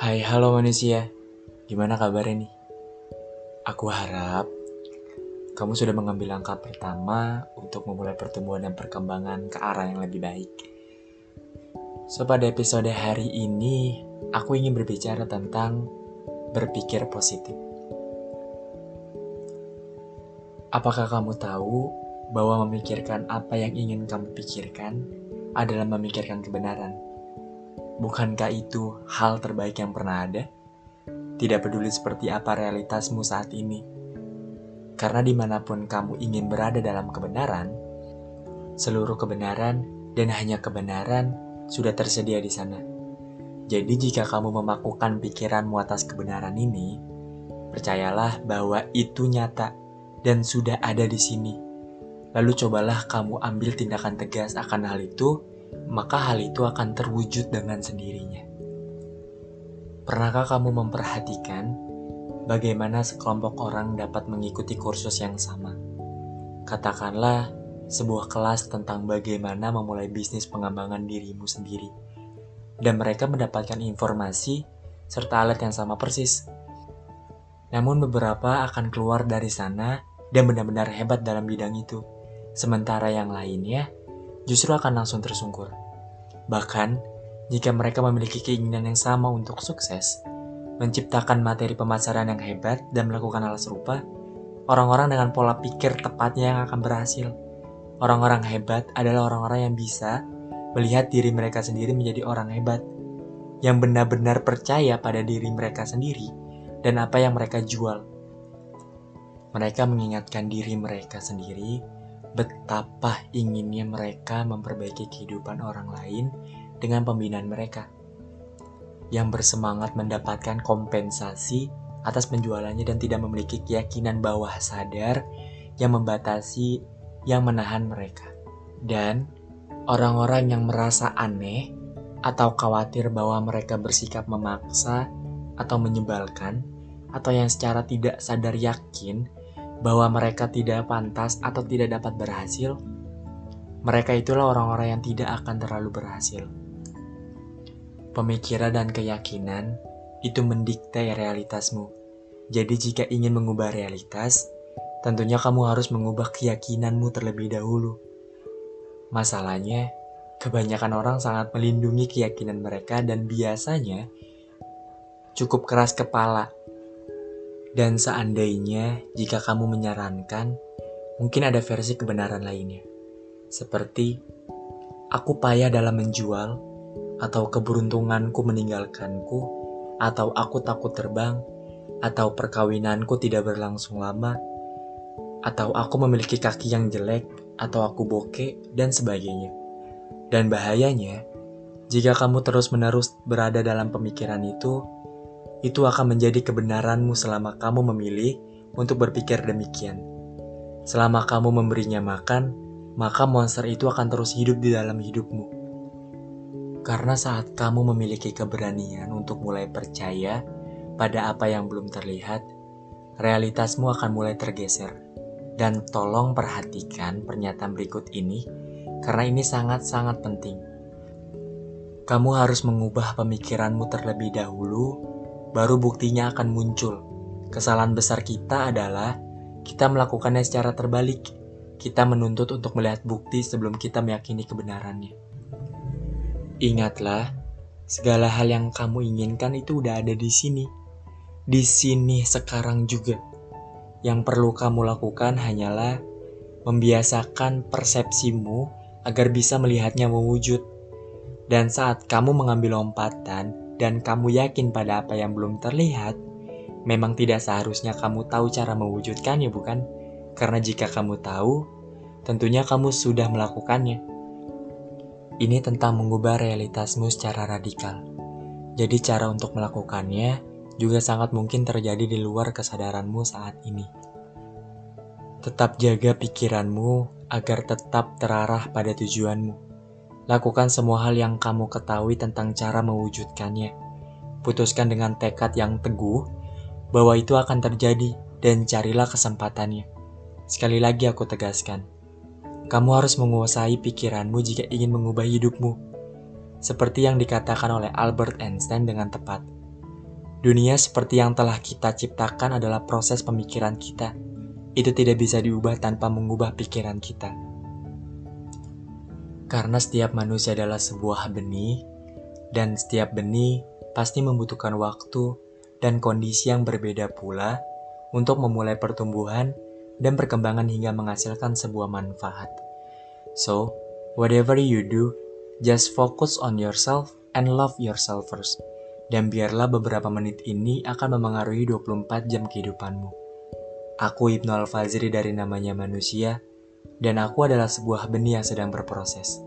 Hai, halo manusia. Gimana kabarnya nih? Aku harap kamu sudah mengambil langkah pertama untuk memulai pertumbuhan dan perkembangan ke arah yang lebih baik. So, pada episode hari ini, aku ingin berbicara tentang berpikir positif. Apakah kamu tahu bahwa memikirkan apa yang ingin kamu pikirkan adalah memikirkan kebenaran? Bukankah itu hal terbaik yang pernah ada? Tidak peduli seperti apa realitasmu saat ini. Karena di mana pun kamu ingin berada dalam kebenaran, seluruh kebenaran dan hanya kebenaran sudah tersedia di sana. Jadi jika kamu memakukan pikiranmu atas kebenaran ini, percayalah bahwa itu nyata dan sudah ada di sini. Lalu cobalah kamu ambil tindakan tegas akan hal itu maka hal itu akan terwujud dengan sendirinya. Pernahkah kamu memperhatikan bagaimana sekelompok orang dapat mengikuti kursus yang sama? Katakanlah sebuah kelas tentang bagaimana memulai bisnis pengembangan dirimu sendiri. Dan mereka mendapatkan informasi serta alat yang sama persis. Namun beberapa akan keluar dari sana dan benar-benar hebat dalam bidang itu. Sementara yang lainnya justru akan langsung tersungkur. Bahkan, jika mereka memiliki keinginan yang sama untuk sukses, menciptakan materi pemasaran yang hebat dan melakukan hal serupa, orang-orang dengan pola pikir tepatnya yang akan berhasil. Orang-orang hebat adalah orang-orang yang bisa melihat diri mereka sendiri menjadi orang hebat, yang benar-benar percaya pada diri mereka sendiri dan apa yang mereka jual. Mereka mengingatkan diri mereka sendiri betapa inginnya mereka memperbaiki kehidupan orang lain dengan pembinaan mereka yang bersemangat mendapatkan kompensasi atas penjualannya dan tidak memiliki keyakinan bawah sadar yang membatasi yang menahan mereka. Dan orang-orang yang merasa aneh atau khawatir bahwa mereka bersikap memaksa atau menyebalkan atau yang secara tidak sadar yakin bahwa mereka tidak pantas atau tidak dapat berhasil, mereka itulah orang-orang yang tidak akan terlalu berhasil. Pemikiran dan keyakinan itu mendikte realitasmu. Jadi jika ingin mengubah realitas, tentunya kamu harus mengubah keyakinanmu terlebih dahulu. Masalahnya, kebanyakan orang sangat melindungi keyakinan mereka dan biasanya cukup keras kepala dan seandainya jika kamu menyarankan, mungkin ada versi kebenaran lainnya. Seperti, aku payah dalam menjual, atau keberuntunganku meninggalkanku, atau aku takut terbang, atau perkawinanku tidak berlangsung lama, atau aku memiliki kaki yang jelek, atau aku bokeh, dan sebagainya. Dan bahayanya, jika kamu terus-menerus berada dalam pemikiran itu, itu akan menjadi kebenaranmu selama kamu memilih untuk berpikir demikian. Selama kamu memberinya makan, maka monster itu akan terus hidup di dalam hidupmu. Karena saat kamu memiliki keberanian untuk mulai percaya pada apa yang belum terlihat, realitasmu akan mulai tergeser. Dan tolong perhatikan pernyataan berikut ini, karena ini sangat-sangat penting. Kamu harus mengubah pemikiranmu terlebih dahulu baru buktinya akan muncul. Kesalahan besar kita adalah kita melakukannya secara terbalik. Kita menuntut untuk melihat bukti sebelum kita meyakini kebenarannya. Ingatlah, segala hal yang kamu inginkan itu udah ada di sini. Di sini sekarang juga. Yang perlu kamu lakukan hanyalah membiasakan persepsimu agar bisa melihatnya mewujud. Dan saat kamu mengambil lompatan, dan kamu yakin pada apa yang belum terlihat, memang tidak seharusnya kamu tahu cara mewujudkannya, bukan? Karena jika kamu tahu, tentunya kamu sudah melakukannya. Ini tentang mengubah realitasmu secara radikal. Jadi cara untuk melakukannya juga sangat mungkin terjadi di luar kesadaranmu saat ini. Tetap jaga pikiranmu agar tetap terarah pada tujuanmu Lakukan semua hal yang kamu ketahui tentang cara mewujudkannya. Putuskan dengan tekad yang teguh bahwa itu akan terjadi dan carilah kesempatannya. Sekali lagi aku tegaskan, kamu harus menguasai pikiranmu jika ingin mengubah hidupmu. Seperti yang dikatakan oleh Albert Einstein dengan tepat, Dunia seperti yang telah kita ciptakan adalah proses pemikiran kita. Itu tidak bisa diubah tanpa mengubah pikiran kita. Karena setiap manusia adalah sebuah benih, dan setiap benih pasti membutuhkan waktu dan kondisi yang berbeda pula untuk memulai pertumbuhan dan perkembangan hingga menghasilkan sebuah manfaat. So, whatever you do, just focus on yourself and love yourself first. Dan biarlah beberapa menit ini akan memengaruhi 24 jam kehidupanmu. Aku Ibnu Al-Fazri dari namanya manusia, dan aku adalah sebuah benih yang sedang berproses.